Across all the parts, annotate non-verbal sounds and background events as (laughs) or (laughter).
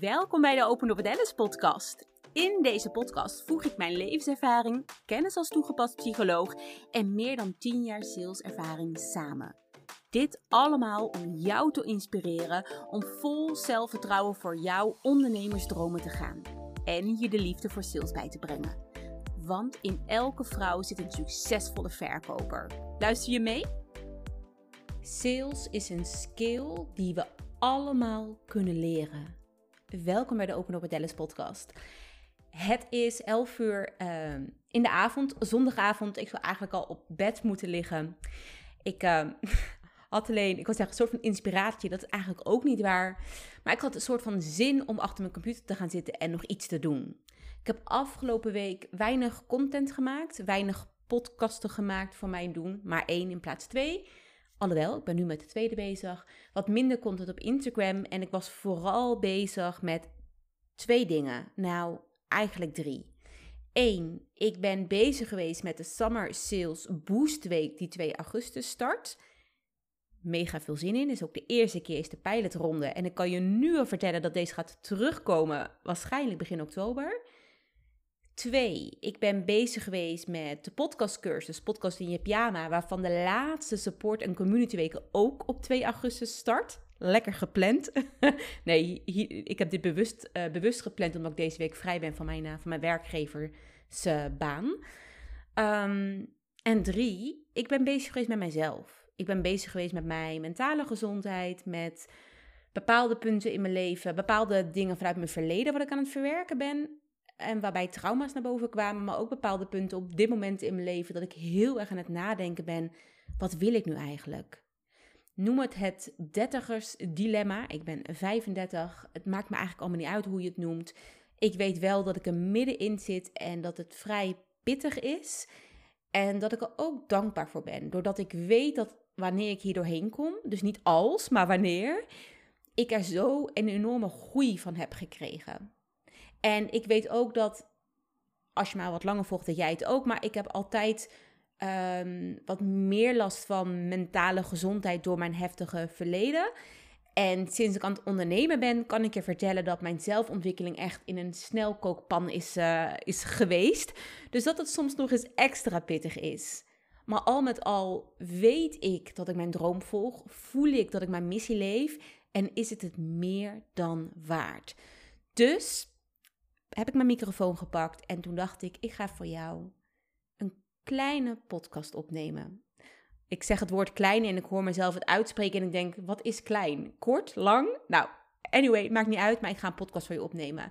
Welkom bij de Open Door Alice podcast. In deze podcast voeg ik mijn levenservaring, kennis als toegepast psycholoog en meer dan 10 jaar saleservaring samen. Dit allemaal om jou te inspireren om vol zelfvertrouwen voor jouw ondernemersdromen te gaan en je de liefde voor sales bij te brengen. Want in elke vrouw zit een succesvolle verkoper. Luister je mee? Sales is een skill die we allemaal kunnen leren. Welkom bij de Open Up Dallas podcast. Het is 11 uur uh, in de avond, zondagavond. Ik zou eigenlijk al op bed moeten liggen. Ik uh, (laughs) had alleen, ik wil zeggen, een soort van inspiratie. Dat is eigenlijk ook niet waar. Maar ik had een soort van zin om achter mijn computer te gaan zitten en nog iets te doen. Ik heb afgelopen week weinig content gemaakt, weinig podcasten gemaakt voor mijn doen, maar één in plaats twee. Alhoewel, ik ben nu met de tweede bezig. Wat minder content op Instagram. En ik was vooral bezig met twee dingen. Nou, eigenlijk drie. Eén, ik ben bezig geweest met de Summer Sales Boost Week die 2 augustus start. Mega veel zin in. Is ook de eerste keer is de pilotronde. En ik kan je nu al vertellen dat deze gaat terugkomen. Waarschijnlijk begin oktober. Twee, ik ben bezig geweest met de podcastcursus, Podcast in je pyjama, waarvan de laatste support en community weken ook op 2 augustus start. Lekker gepland. (laughs) nee, ik heb dit bewust, uh, bewust gepland omdat ik deze week vrij ben van mijn, uh, van mijn werkgeversbaan. Um, en drie, ik ben bezig geweest met mijzelf. Ik ben bezig geweest met mijn mentale gezondheid, met bepaalde punten in mijn leven, bepaalde dingen vanuit mijn verleden wat ik aan het verwerken ben. En waarbij trauma's naar boven kwamen, maar ook bepaalde punten op dit moment in mijn leven dat ik heel erg aan het nadenken ben. Wat wil ik nu eigenlijk? Noem het het dertigers dilemma. Ik ben 35. Het maakt me eigenlijk allemaal niet uit hoe je het noemt. Ik weet wel dat ik er middenin zit en dat het vrij pittig is. En dat ik er ook dankbaar voor ben. Doordat ik weet dat wanneer ik hier doorheen kom, dus niet als, maar wanneer, ik er zo een enorme groei van heb gekregen. En ik weet ook dat, als je maar wat langer volgt, dat jij het ook, maar ik heb altijd um, wat meer last van mentale gezondheid door mijn heftige verleden. En sinds ik aan het ondernemen ben, kan ik je vertellen dat mijn zelfontwikkeling echt in een snelkookpan is, uh, is geweest. Dus dat het soms nog eens extra pittig is. Maar al met al weet ik dat ik mijn droom volg, voel ik dat ik mijn missie leef en is het het meer dan waard. Dus heb ik mijn microfoon gepakt en toen dacht ik, ik ga voor jou een kleine podcast opnemen. Ik zeg het woord klein en ik hoor mezelf het uitspreken en ik denk, wat is klein? Kort? Lang? Nou, anyway, maakt niet uit, maar ik ga een podcast voor je opnemen.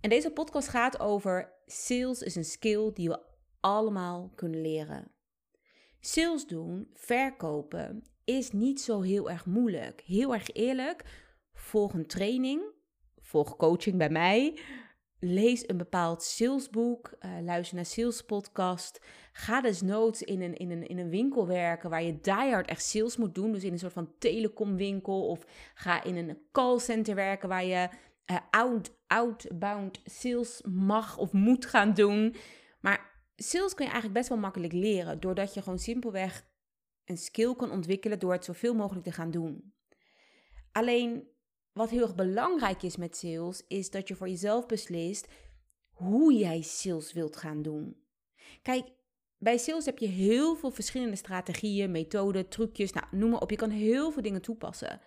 En deze podcast gaat over sales is een skill die we allemaal kunnen leren. Sales doen, verkopen, is niet zo heel erg moeilijk. Heel erg eerlijk, volg een training, volg coaching bij mij, lees een bepaald salesboek, uh, luister naar salespodcast. Ga dus noods in een, in, een, in een winkel werken waar je diehard echt sales moet doen. Dus in een soort van telecomwinkel. Of ga in een callcenter werken waar je uh, out, outbound sales mag of moet gaan doen. Maar sales kun je eigenlijk best wel makkelijk leren. Doordat je gewoon simpelweg een skill kan ontwikkelen door het zoveel mogelijk te gaan doen. Alleen wat heel erg belangrijk is met sales, is dat je voor jezelf beslist hoe jij sales wilt gaan doen. Kijk, bij sales heb je heel veel verschillende strategieën, methoden, trucjes, nou, noem maar op. Je kan heel veel dingen toepassen.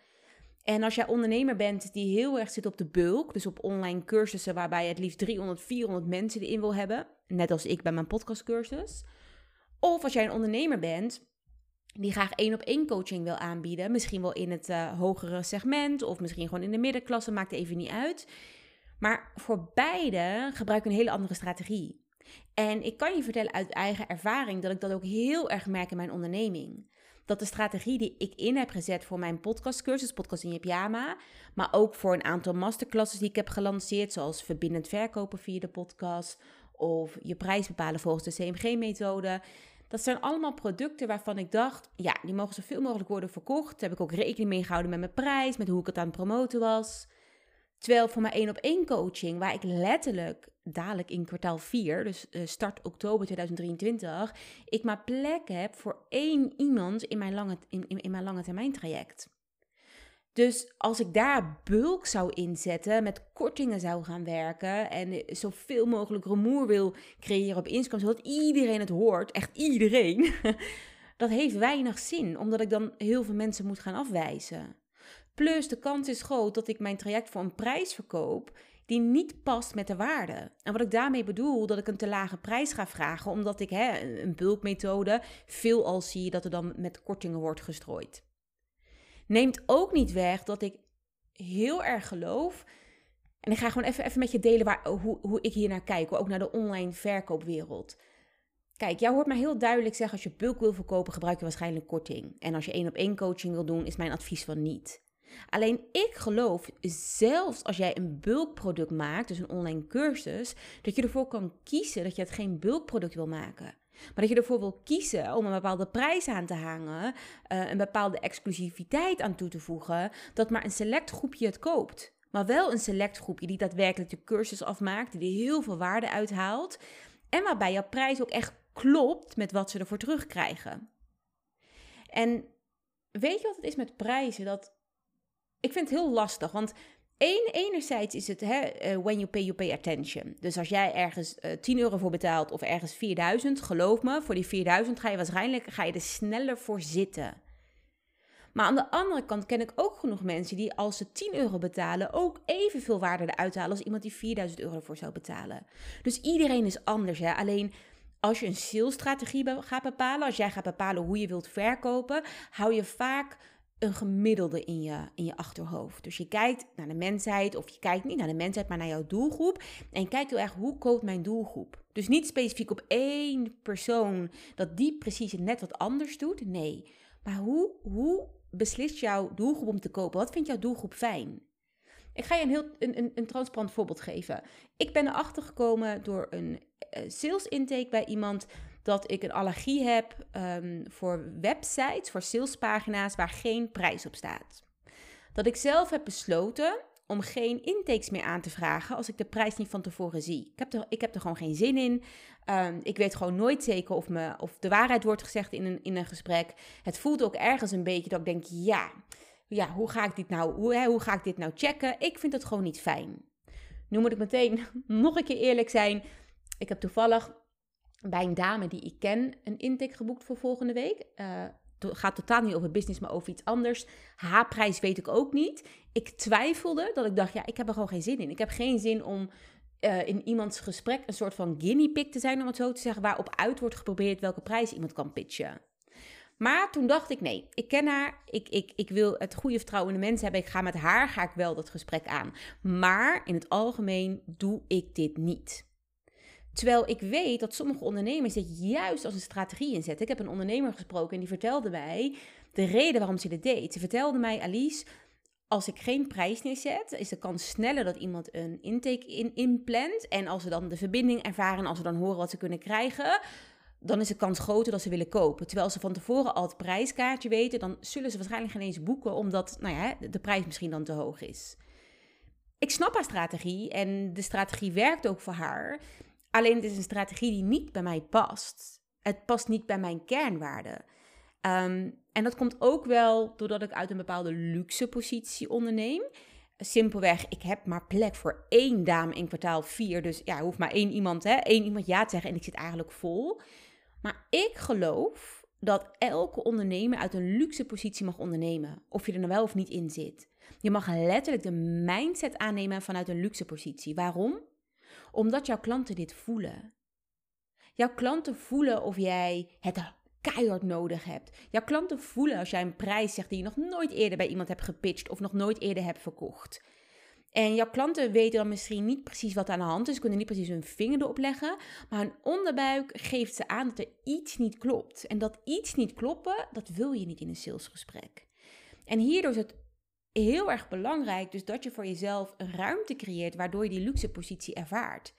En als jij ondernemer bent die heel erg zit op de bulk, dus op online cursussen waarbij je het liefst 300, 400 mensen erin wil hebben, net als ik bij mijn podcastcursus. Of als jij een ondernemer bent die graag één op één coaching wil aanbieden. Misschien wel in het uh, hogere segment of misschien gewoon in de middenklasse, maakt even niet uit. Maar voor beide gebruik ik een hele andere strategie. En ik kan je vertellen uit eigen ervaring dat ik dat ook heel erg merk in mijn onderneming. Dat de strategie die ik in heb gezet voor mijn podcastcursus, Podcast in je pyjama, maar ook voor een aantal masterclasses die ik heb gelanceerd, zoals verbindend verkopen via de podcast of je prijs bepalen volgens de CMG-methode, dat zijn allemaal producten waarvan ik dacht, ja, die mogen zoveel mogelijk worden verkocht. Daar heb ik ook rekening mee gehouden met mijn prijs, met hoe ik het aan het promoten was. Terwijl voor mijn één op één coaching, waar ik letterlijk dadelijk in kwartaal 4, dus eh, start oktober 2023, ik maar plek heb voor één iemand in mijn lange, in, in, in mijn lange termijn traject. Dus als ik daar bulk zou inzetten, met kortingen zou gaan werken en zoveel mogelijk rumoer wil creëren op Instagram, zodat iedereen het hoort, echt iedereen, (laughs) dat heeft weinig zin, omdat ik dan heel veel mensen moet gaan afwijzen. Plus de kans is groot dat ik mijn traject voor een prijs verkoop die niet past met de waarde. En wat ik daarmee bedoel, dat ik een te lage prijs ga vragen, omdat ik hè, een bulkmethode veel al zie dat er dan met kortingen wordt gestrooid. Neemt ook niet weg dat ik heel erg geloof. En ik ga gewoon even, even met je delen waar, hoe, hoe ik hier naar kijk, ook naar de online verkoopwereld. Kijk, jij hoort mij heel duidelijk zeggen: als je bulk wil verkopen, gebruik je waarschijnlijk korting. En als je één op één coaching wil doen, is mijn advies van niet. Alleen ik geloof, zelfs als jij een bulkproduct maakt, dus een online cursus, dat je ervoor kan kiezen dat je het geen bulkproduct wil maken. Maar dat je ervoor wil kiezen om een bepaalde prijs aan te hangen, uh, een bepaalde exclusiviteit aan toe te voegen, dat maar een select groepje het koopt. Maar wel een select groepje die daadwerkelijk de cursus afmaakt, die heel veel waarde uithaalt. En waarbij jouw prijs ook echt klopt met wat ze ervoor terugkrijgen. En weet je wat het is met prijzen? Dat ik vind het heel lastig, want Eén, enerzijds is het hè, eh, when you pay, you pay attention. Dus als jij ergens uh, eh, 10 euro voor betaalt of ergens 4000, geloof me, voor die 4000 ga je waarschijnlijk ga je er sneller voor zitten. Maar aan de andere kant ken ik ook genoeg mensen die als ze 10 euro betalen ook evenveel waarde eruit halen als iemand die 4000 euro voor zou betalen. Dus iedereen is anders. Hè? Alleen als je een salesstrategie gaat bepalen, als jij gaat bepalen hoe je wilt verkopen, hou je vaak een gemiddelde in je, in je achterhoofd. Dus je kijkt naar de mensheid, of je kijkt niet naar de mensheid, maar naar jouw doelgroep. En kijkt heel erg hoe koopt mijn doelgroep. Dus niet specifiek op één persoon dat die precies net wat anders doet. Nee. Maar hoe, hoe beslist jouw doelgroep om te kopen? Wat vindt jouw doelgroep fijn? Ik ga je een heel een, een, transparant voorbeeld geven. Ik ben erachter gekomen door een uh, sales intake bij iemand dat ik een allergie heb um, voor websites, voor salespagina's waar geen prijs op staat. Dat ik zelf heb besloten om geen intakes meer aan te vragen als ik de prijs niet van tevoren zie. Ik heb er, ik heb er gewoon geen zin in. Um, ik weet gewoon nooit zeker of, me, of de waarheid wordt gezegd in een, in een gesprek. Het voelt ook ergens een beetje dat ik denk, ja, ja hoe, ga ik dit nou, hoe, hè, hoe ga ik dit nou checken? Ik vind het gewoon niet fijn. Nu moet ik meteen (laughs) nog een keer eerlijk zijn. Ik heb toevallig bij een dame die ik ken een intake geboekt voor volgende week. Uh, gaat totaal niet over business, maar over iets anders. Haar prijs weet ik ook niet. Ik twijfelde dat ik dacht, ja, ik heb er gewoon geen zin in. Ik heb geen zin om uh, in iemands gesprek een soort van guinea pig te zijn, om het zo te zeggen, waarop uit wordt geprobeerd welke prijs iemand kan pitchen. Maar toen dacht ik, nee, ik ken haar, ik, ik, ik wil het goede vertrouwen in de mensen hebben, ik ga met haar, ga ik wel dat gesprek aan. Maar in het algemeen doe ik dit niet. Terwijl ik weet dat sommige ondernemers dit juist als een strategie inzetten. Ik heb een ondernemer gesproken en die vertelde mij de reden waarom ze dit deed. Ze vertelde mij, Alice, als ik geen prijs neerzet, is de kans sneller dat iemand een intake in, inplant. En als ze dan de verbinding ervaren, als ze dan horen wat ze kunnen krijgen, dan is de kans groter dat ze willen kopen. Terwijl ze van tevoren al het prijskaartje weten, dan zullen ze waarschijnlijk geen eens boeken, omdat nou ja, de prijs misschien dan te hoog is. Ik snap haar strategie en de strategie werkt ook voor haar. Alleen het is een strategie die niet bij mij past. Het past niet bij mijn kernwaarden. Ehm, en dat komt ook wel doordat ik uit een bepaalde luxe positie onderneem. Simpelweg, ik heb maar plek voor één dame in kwartaal 4. Dus ja, hoeft maar één iemand, hè, één iemand ja te zeggen en ik zit eigenlijk vol. Maar ik geloof dat elke ondernemer uit een luxe positie mag ondernemen. Of je er nou wel of niet in zit. Je mag letterlijk de mindset aannemen vanuit een luxe positie. Waarom? Omdat jouw klanten dit voelen. Jouw klanten voelen of jij het keihard nodig hebt. Jouw klanten voelen als jij een prijs zegt die je nog nooit eerder bij iemand hebt gepitcht of nog nooit eerder hebt verkocht. En jouw klanten weten dan misschien niet precies wat aan de hand is, kunnen niet precies hun vinger erop leggen, maar hun onderbuik geeft ze aan dat er iets niet klopt. En dat iets niet kloppen, dat wil je niet in een salesgesprek. En hierdoor is het heel erg belangrijk dus dat je voor jezelf een ruimte creëert waardoor je die luxe positie ervaart.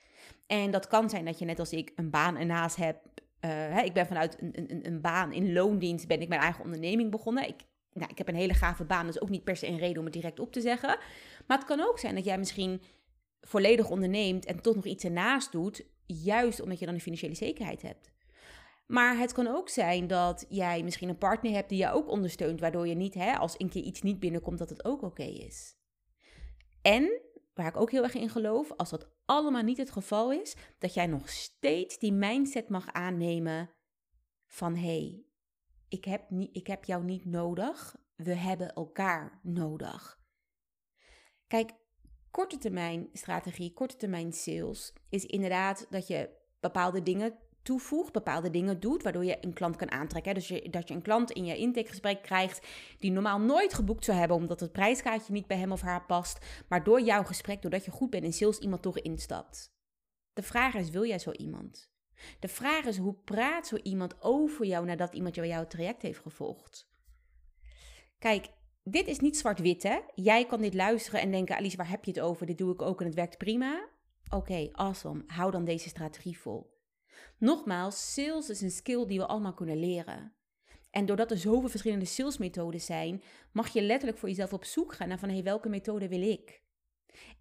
En dat kan zijn dat je net als ik een baan ernaast hebt. Hè, ik ben vanuit een, een, een baan in loondienst ben ik mijn eigen onderneming begonnen. Ik, nou, ik heb een hele gave baan, dus ook niet per se een reden om het direct op te zeggen. Maar het kan ook zijn dat jij misschien volledig onderneemt en toch nog iets ernaast doet, juist omdat je dan een financiële zekerheid hebt. Maar het kan ook zijn dat jij misschien een partner hebt die jou ook ondersteunt, waardoor je niet, hè, als een keer iets niet binnenkomt, dat het ook oké is. En, waar ik ook heel erg in geloof, als dat allemaal niet het geval is, dat jij nog steeds die mindset mag aannemen van hé, hey, ik, heb niet, ik heb jou niet nodig, we hebben elkaar nodig. Kijk, korte termijn strategie, korte termijn sales is inderdaad dat je bepaalde dingen toevoegt, bepaalde dingen doet, waardoor je een klant kan aantrekken. Dus dat je een klant in je intakegesprek krijgt die normaal nooit geboekt zou hebben omdat het prijskaartje niet bij hem of haar past, maar door jouw gesprek, doordat je goed bent in sales, iemand toch instapt. De vraag is, wil jij zo iemand? De vraag is, hoe praat zo iemand over jou nadat iemand jouw traject heeft gevolgd? Kijk, dit is niet zwart-wit, hè? Jij kan dit luisteren en denken, Alice, waar heb je het over? Dit doe ik ook en het werkt prima. Oké, awesome. Hou dan deze strategie vol. Nogmaals, sales is een skill die we allemaal kunnen leren. En doordat er zoveel verschillende salesmethoden zijn, mag je letterlijk voor jezelf op zoek gaan naar van hey, welke methode wil ik?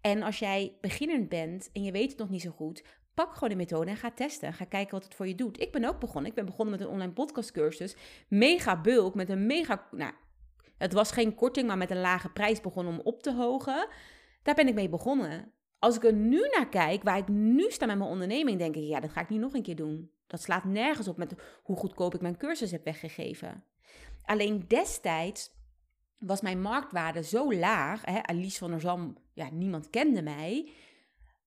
En als jij beginnend bent en je weet het nog niet zo goed, pak gewoon de methode en ga testen. Ga kijken wat het voor je doet. Ik ben ook begonnen. Ik ben begonnen met een online podcastcursus. Mega bulk, met een mega... Nou, het was geen korting, maar met een lage prijs begonnen om op te hogen. Daar ben ik mee begonnen. Als ik er nu naar kijk, waar ik nu sta met mijn onderneming, denk ik, ja, dat ga ik niet nog een keer doen. Dat slaat nergens op met hoe goedkoop ik mijn cursus heb weggegeven. Alleen destijds was mijn marktwaarde zo laag, hè, Alice van der Zam, ja, niemand kende mij,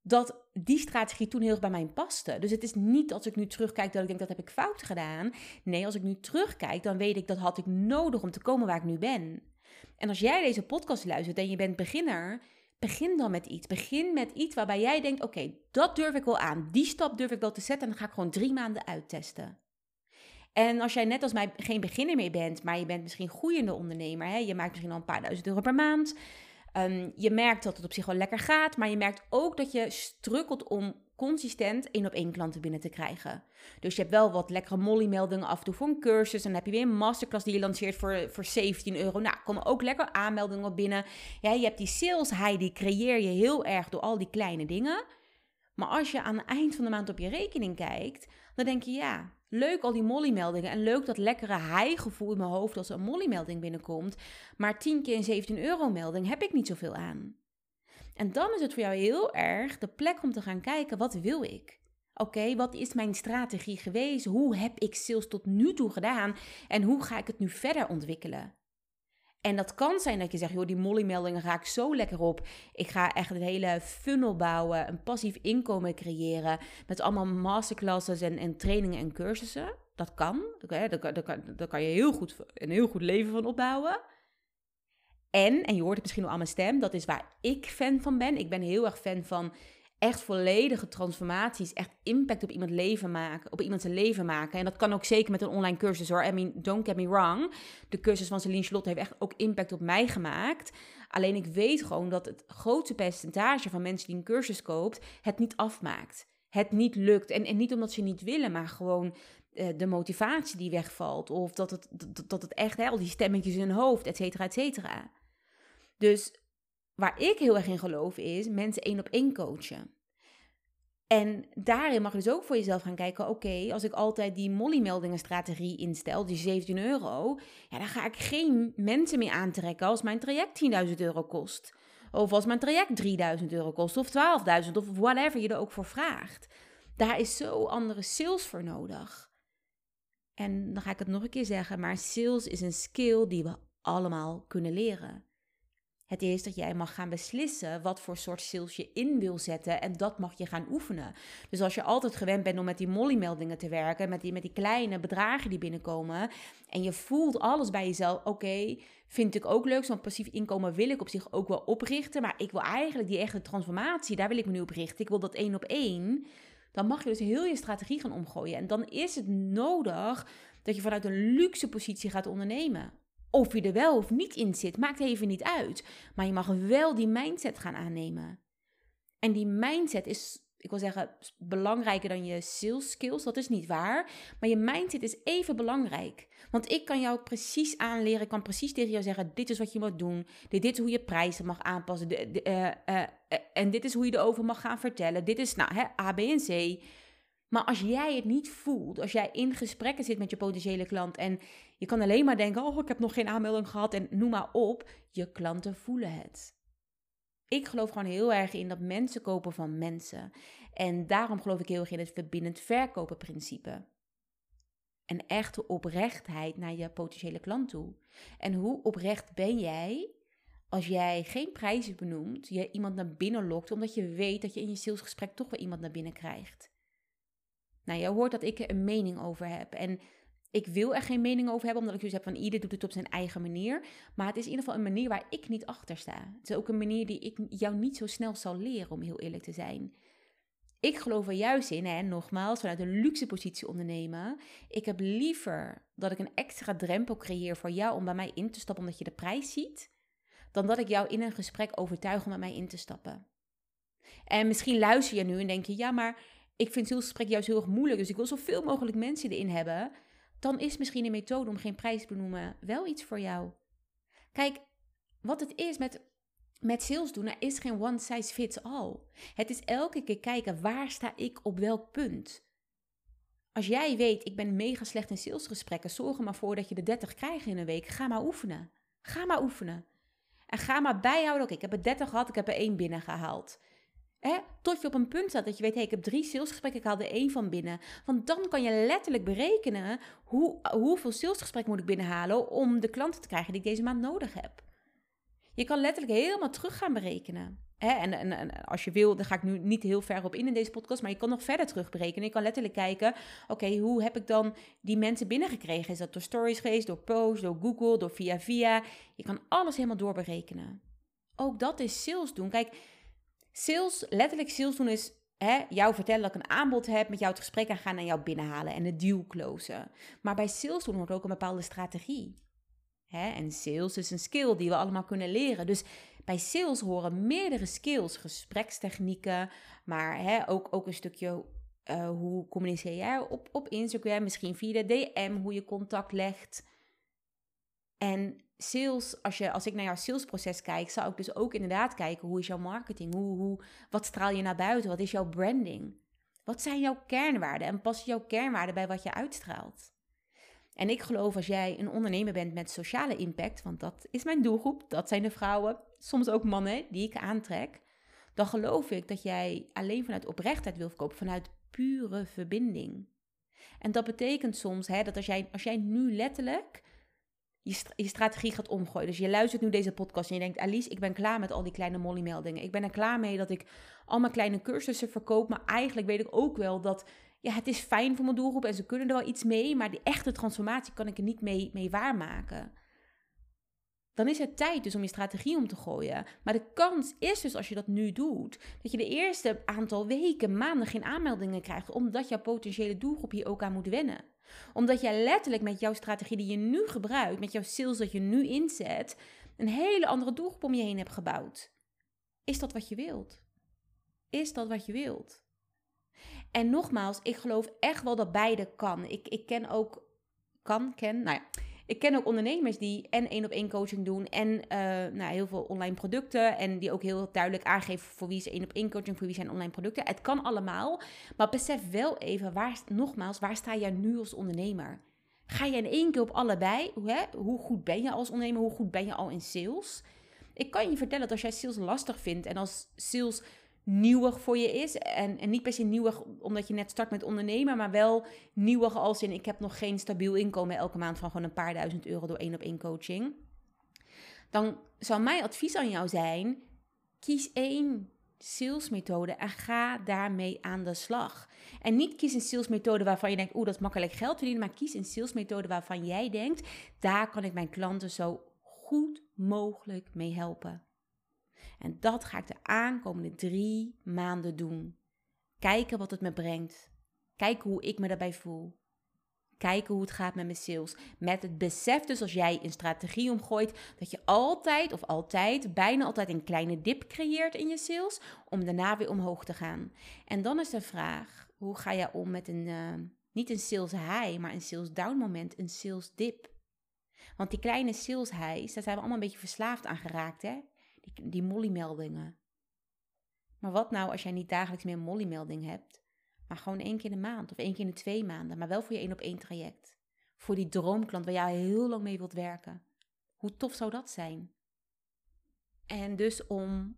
dat die strategie toen heel erg bij mij paste. Dus het is niet als ik nu terugkijk dat ik denk dat heb ik fout gedaan. Nee, als ik nu terugkijk, dan weet ik dat had ik nodig om te komen waar ik nu ben. En als jij deze podcast luistert en je bent beginner, begin dan met iets. Begin met iets waarbij jij denkt: oké, dat durf ik wel aan. Die stap durf ik wel te zetten en dan ga ik gewoon drie maanden uittesten. En als jij net als mij geen beginner meer bent, maar je bent misschien groeiende ondernemer, hè, je maakt misschien al een paar duizend euro per maand. Um, je merkt dat het op zich wel lekker gaat, maar je merkt ook dat je strukkelt om consistent één op één klanten binnen te krijgen. Dus je hebt wel wat lekkere molly-meldingen af en toe voor een cursus. En dan heb je weer een masterclass die je lanceert voor, voor 17 euro. Nou, komen ook lekker aanmeldingen binnen. Ja, je hebt die sales high, die creëer je heel erg door al die kleine dingen. Maar als je aan het eind van de maand op je rekening kijkt, dan denk je ja, leuk al die molly-meldingen en leuk dat lekkere high-gevoel in mijn hoofd als een molly-melding binnenkomt. Maar 10 keer een 17 euro melding heb ik niet zoveel aan. En dan is het voor jou heel erg de plek om te gaan kijken, wat wil ik? Oké, wat is mijn strategie geweest? Hoe heb ik sales tot nu toe gedaan? En hoe ga ik het nu verder ontwikkelen? En dat kan zijn dat je zegt, joh, die molly-meldingen ga ik zo lekker op. Ik ga echt een hele funnel bouwen, een passief inkomen creëren. Met allemaal masterclasses en, en trainingen en cursussen. Dat kan. Okay, daar kan je heel goed, een heel goed leven van opbouwen. En, en je hoort het misschien wel aan mijn stem, dat is waar ik fan van ben. Ik ben heel erg fan van echt volledige transformaties, echt impact op iemand leven maken, op iemands leven maken. En dat kan ook zeker met een online cursus hoor. I mean, don't get me wrong. De cursus van Celine Slot heeft echt ook impact op mij gemaakt. Alleen ik weet gewoon dat het grootste percentage van mensen die een cursus koopt, het niet afmaakt. Het niet lukt. En, en niet omdat ze niet willen, maar gewoon uh, de motivatie die wegvalt. Of dat het, dat, dat het echt, hè, al die stemmetjes in hun hoofd, et cetera, et cetera. Dus waar ik heel erg in geloof is mensen één op één coachen. En daarin mag je dus ook voor jezelf gaan kijken: oké, als ik altijd die Molly-meldingen-strategie instel, die 17 euro, ja, dan ga ik geen mensen meer aantrekken als mijn traject 10.000 euro kost. Of als mijn traject 3000 euro kost, of 12.000, of whatever je er ook voor vraagt. Daar is zo andere sales voor nodig. En dan ga ik het nog een keer zeggen, maar sales is een skill die we allemaal kunnen leren. Het is dat jij mag gaan beslissen wat voor soort sales je in wil zetten en dat mag je gaan oefenen. Dus als je altijd gewend bent om met die molly-meldingen te werken, met die, met die kleine bedragen die binnenkomen en je voelt alles bij jezelf, oké, vind ik ook leuk, zo'n passief inkomen wil ik op zich ook wel oprichten, maar ik wil eigenlijk die echte transformatie, daar wil ik me nu op richten. Ik wil dat één op één. Dan mag je dus heel je strategie gaan omgooien. En dan is het nodig dat je vanuit een luxe positie gaat ondernemen. Of je er wel of niet in zit, maakt even niet uit. Maar je mag wel die mindset gaan aannemen. En die mindset is, ik wil zeggen, belangrijker dan je sales skills. Dat is niet waar. Maar je mindset is even belangrijk. Want ik kan jou precies aanleren. Ik kan precies tegen jou zeggen: dit is wat je moet doen. Dit, is hoe je prijzen mag aanpassen. De, uh, uh, en dit is hoe je erover mag gaan vertellen. Dit is, nou, hè, A, B en C. Maar als jij het niet voelt, als jij in gesprekken zit met je potentiële klant en je kan alleen maar denken: Oh, ik heb nog geen aanmelding gehad en noem maar op, je klanten voelen het. Ik geloof gewoon heel erg in dat mensen kopen van mensen. En daarom geloof ik heel erg in het verbindend verkopen principe. Een echte oprechtheid naar je potentiële klant toe. En hoe oprecht ben jij als jij geen prijzen benoemt, je iemand naar binnen lokt, omdat je weet dat je in je salesgesprek toch wel iemand naar binnen krijgt? Nou, je hoort dat ik er een mening over heb. En ik wil er geen mening over hebben, omdat ik dus heb van ieder doet het op zijn eigen manier. Maar het is in ieder geval een manier waar ik niet achter sta. Het is ook een manier die ik jou niet zo snel zal leren, om heel eerlijk te zijn. Ik geloof er juist in, en nogmaals, vanuit een luxe positie ondernemen. Ik heb liever dat ik een extra drempel creëer voor jou om bij mij in te stappen omdat je de prijs ziet, dan dat ik jou in een gesprek overtuig om met mij in te stappen. En misschien luister je nu en denk je, ja, maar ik vind salesgesprek juist heel erg moeilijk, dus ik wil zoveel mogelijk mensen erin hebben. Dan is misschien een methode om geen prijs te benoemen wel iets voor jou. Kijk, wat het is met met sales doen, er is geen one size fits all. Het is elke keer kijken waar sta ik op welk punt. Als jij weet, ik ben mega slecht in salesgesprekken, zorg er maar voor dat je de 30 krijgt in een week. Ga maar oefenen. Ga maar oefenen. En ga maar bijhouden, oké, ik heb er 30 gehad, ik heb er één binnengehaald. Hè? Tot je op een punt staat dat je weet, hey, ik heb drie salesgesprekken, ik haal er één van binnen. Want dan kan je letterlijk berekenen hoe, hoeveel salesgesprekken moet ik binnenhalen om de klanten te krijgen die ik deze maand nodig heb. Je kan letterlijk helemaal terug gaan berekenen. Hè? En, en, en, als je wil, daar ga ik nu niet heel ver op in in deze podcast, maar je kan nog verder terugberekenen. Je kan letterlijk kijken, oké, hoe heb ik dan die mensen binnengekregen? Is dat door stories geweest, door posts, door Google, door via via? Je kan alles helemaal doorberekenen. Ook dat is sales doen. Kijk, sales, letterlijk sales doen is hè, jou vertellen dat ik een aanbod heb, met jou het gesprek aangaan en jou binnenhalen en de deal closen. Maar bij sales doen hoort ook een bepaalde strategie. Hè? En sales is een skill die we allemaal kunnen leren. Dus bij sales horen meerdere skills, gesprekstechnieken, maar hè, ook, ook een stukje uh, hoe communiceer jij op, op Instagram, misschien via de DM, hoe je contact legt. En sales, als, je, als ik naar jouw salesproces kijk, zou ik dus ook inderdaad kijken hoe is jouw marketing, hoe, hoe, wat straal je naar buiten, wat is jouw branding, wat zijn jouw kernwaarden en passen jouw kernwaarden bij wat je uitstraalt. En ik geloof als jij een ondernemer bent met sociale impact, want dat is mijn doelgroep, dat zijn de vrouwen, soms ook mannen die ik aantrek, dan geloof ik dat jij alleen vanuit oprechtheid wil verkopen, vanuit pure verbinding. En dat betekent soms hè, dat als jij, als jij nu letterlijk je, je strategie gaat omgooien. Dus je luistert nu deze podcast en je denkt, Alice, ik ben klaar met al die kleine molly-meldingen. Ik ben er klaar mee dat ik allemaal kleine cursussen verkoop, maar eigenlijk weet ik ook wel dat ja, het is fijn voor mijn doelgroep en ze kunnen er wel iets mee, maar die echte transformatie kan ik er niet mee, mee waarmaken. Dan is het tijd dus om je strategie om te gooien. Maar de kans is dus als je dat nu doet, dat je de eerste aantal weken, maanden geen aanmeldingen krijgt, omdat jouw potentiële doelgroep hier ook aan moet wennen. Omdat jij letterlijk met jouw strategie die je nu gebruikt, met jouw sales dat je nu inzet, een hele andere doelgroep om je heen hebt gebouwd. Is dat wat je wilt? Is dat wat je wilt? En nogmaals, ik geloof echt wel dat beide kan. Ik, ik ken ook, kan, ken, nou ja, ik ken ook ondernemers die en één op één coaching doen en uh, nou, heel veel online producten. En die ook heel duidelijk aangeven voor wie is één op één coaching, voor wie zijn online producten. Het kan allemaal. Maar besef wel even, waar, nogmaals, waar sta jij nu als ondernemer? Ga je in één keer op allebei? Hè? Hoe goed ben je als ondernemer? Hoe goed ben je al in sales? Ik kan je vertellen dat als jij sales lastig vindt en als sales nieuwig voor je is. En, en niet per se nieuwig omdat je net start met ondernemen, maar wel nieuwig als in ik heb nog geen stabiel inkomen elke maand van gewoon een paar duizend euro door één op één coaching. Dan zou mijn advies aan jou zijn: kies één salesmethode en ga daarmee aan de slag. En niet kies een salesmethode waarvan je denkt, oeh, dat is makkelijk geld verdienen, maar kies een salesmethode waarvan jij denkt, daar kan ik mijn klanten zo goed mogelijk mee helpen. En dat ga ik de aankomende drie maanden doen. Kijken wat het me brengt. Kijken hoe ik me daarbij voel. Kijken hoe het gaat met mijn sales. Met het besef dus als jij een strategie omgooit, dat je altijd of altijd, bijna altijd een kleine dip creëert in je sales, om daarna weer omhoog te gaan. En dan is de vraag, hoe ga je om met een, uh, niet een sales high, maar een sales down moment, een sales dip? Want die kleine sales highs, daar zijn we allemaal een beetje verslaafd aan geraakt, hè? Die, die molly-meldingen. Maar wat nou als jij niet dagelijks meer een molly-melding hebt, Maar gewoon één keer in de maand of één keer in de twee maanden. Maar wel voor je één op één traject. Voor die droomklant waar jij heel lang mee wilt werken. Hoe tof zou dat zijn? En dus om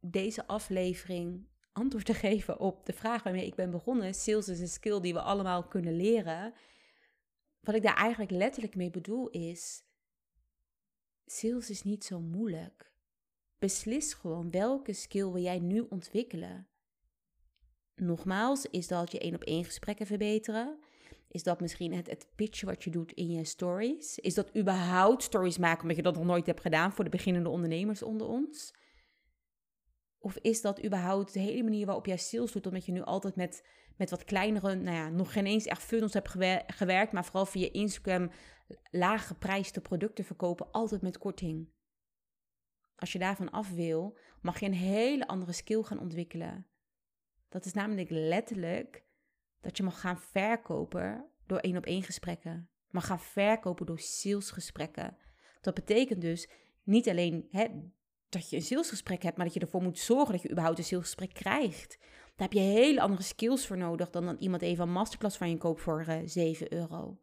deze aflevering antwoord te (laughs) geven op de vraag waarmee ik ben begonnen. Sales is een skill die we allemaal kunnen leren. Wat ik daar eigenlijk letterlijk mee bedoel is, sales is niet zo moeilijk. Beslis gewoon welke skill wil jij nu ontwikkelen. Nogmaals, is dat je één op één gesprekken verbeteren? Is dat misschien het, het pitchen wat je doet in je stories? Is dat überhaupt stories maken omdat je dat nog nooit hebt gedaan voor de beginnende ondernemers onder ons? Of is dat überhaupt de hele manier waarop jij sales doet, omdat je nu altijd met, met wat kleinere, nou ja, nog geen eens echt funnels hebt gewerkt, maar vooral via Instagram lage geprijsde producten verkopen, altijd met korting? Als je daarvan af wil, mag je een hele andere skill gaan ontwikkelen. Dat is namelijk letterlijk dat je mag gaan verkopen door één op één gesprekken. Mag gaan verkopen door salesgesprekken. Dat betekent dus niet alleen hè, dat je een salesgesprek hebt, maar dat je ervoor moet zorgen dat je überhaupt een salesgesprek krijgt. Daar heb je hele andere skills voor nodig dan dat iemand even een masterclass van je koopt voor uh, eh, 7 euro.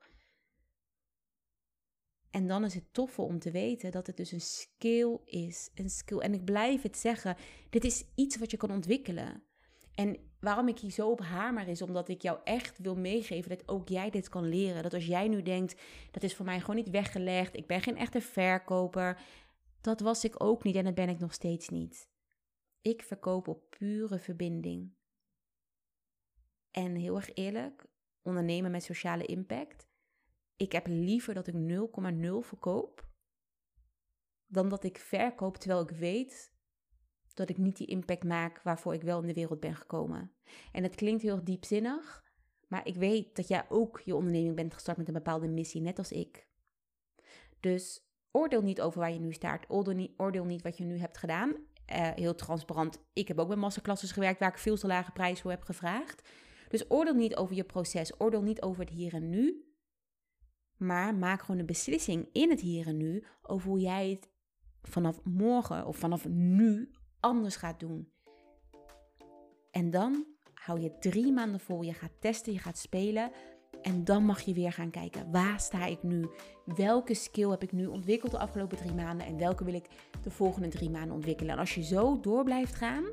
En dan is het toffe om te weten dat het dus een skill is. Een skill. En ik blijf het zeggen, dit is iets wat je kan ontwikkelen. En waarom ik hier zo op hamer is, omdat ik jou echt wil meegeven dat ook jij dit kan leren. Dat als jij nu denkt, dat is voor mij gewoon niet weggelegd, ik ben geen echte verkoper. Dat was ik ook niet en dat ben ik nog steeds niet. Ik verkoop op pure verbinding. En heel erg eerlijk, ondernemen met sociale impact. Ik heb liever dat ik 0,0 verkoop dan dat ik verkoop terwijl ik weet dat ik niet die impact maak waarvoor ik wel in de wereld ben gekomen. En het klinkt heel diepzinnig, maar ik weet dat jij ook je onderneming bent gestart met een bepaalde missie, net als ik. Dus oordeel niet over waar je nu staat, oordeel niet, wat je nu hebt gedaan. Uh, heel transparant, ik heb ook bij masterclasses gewerkt waar ik veel te lage prijs voor heb gevraagd. Dus oordeel niet over je proces, oordeel niet over het hier en nu. Maar maak gewoon een beslissing in het hier en nu over hoe jij het vanaf morgen of vanaf nu anders gaat doen. En dan hou je drie maanden vol. Je gaat testen, je gaat spelen. En dan mag je weer gaan kijken, waar sta ik nu? Welke skill heb ik nu ontwikkeld de afgelopen drie maanden? En welke wil ik de volgende drie maanden ontwikkelen? En als je zo door blijft gaan,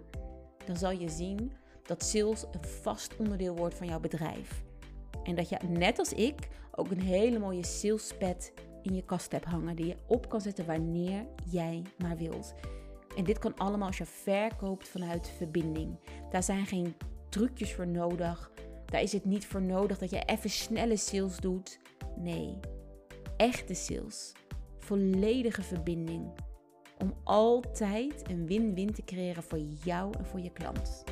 dan zal je zien dat sales een vast onderdeel wordt van jouw bedrijf. En dat je, net als ik, ook een hele mooie salespad in je kast hebt hangen. Die je op kan zetten wanneer jij maar wilt. En dit kan allemaal als je verkoopt vanuit verbinding. Daar zijn geen trucjes voor nodig. Daar is het niet voor nodig dat je even snelle sales doet. Nee, echte sales. Volledige verbinding. Om altijd een win-win te creëren voor jou en voor je klant.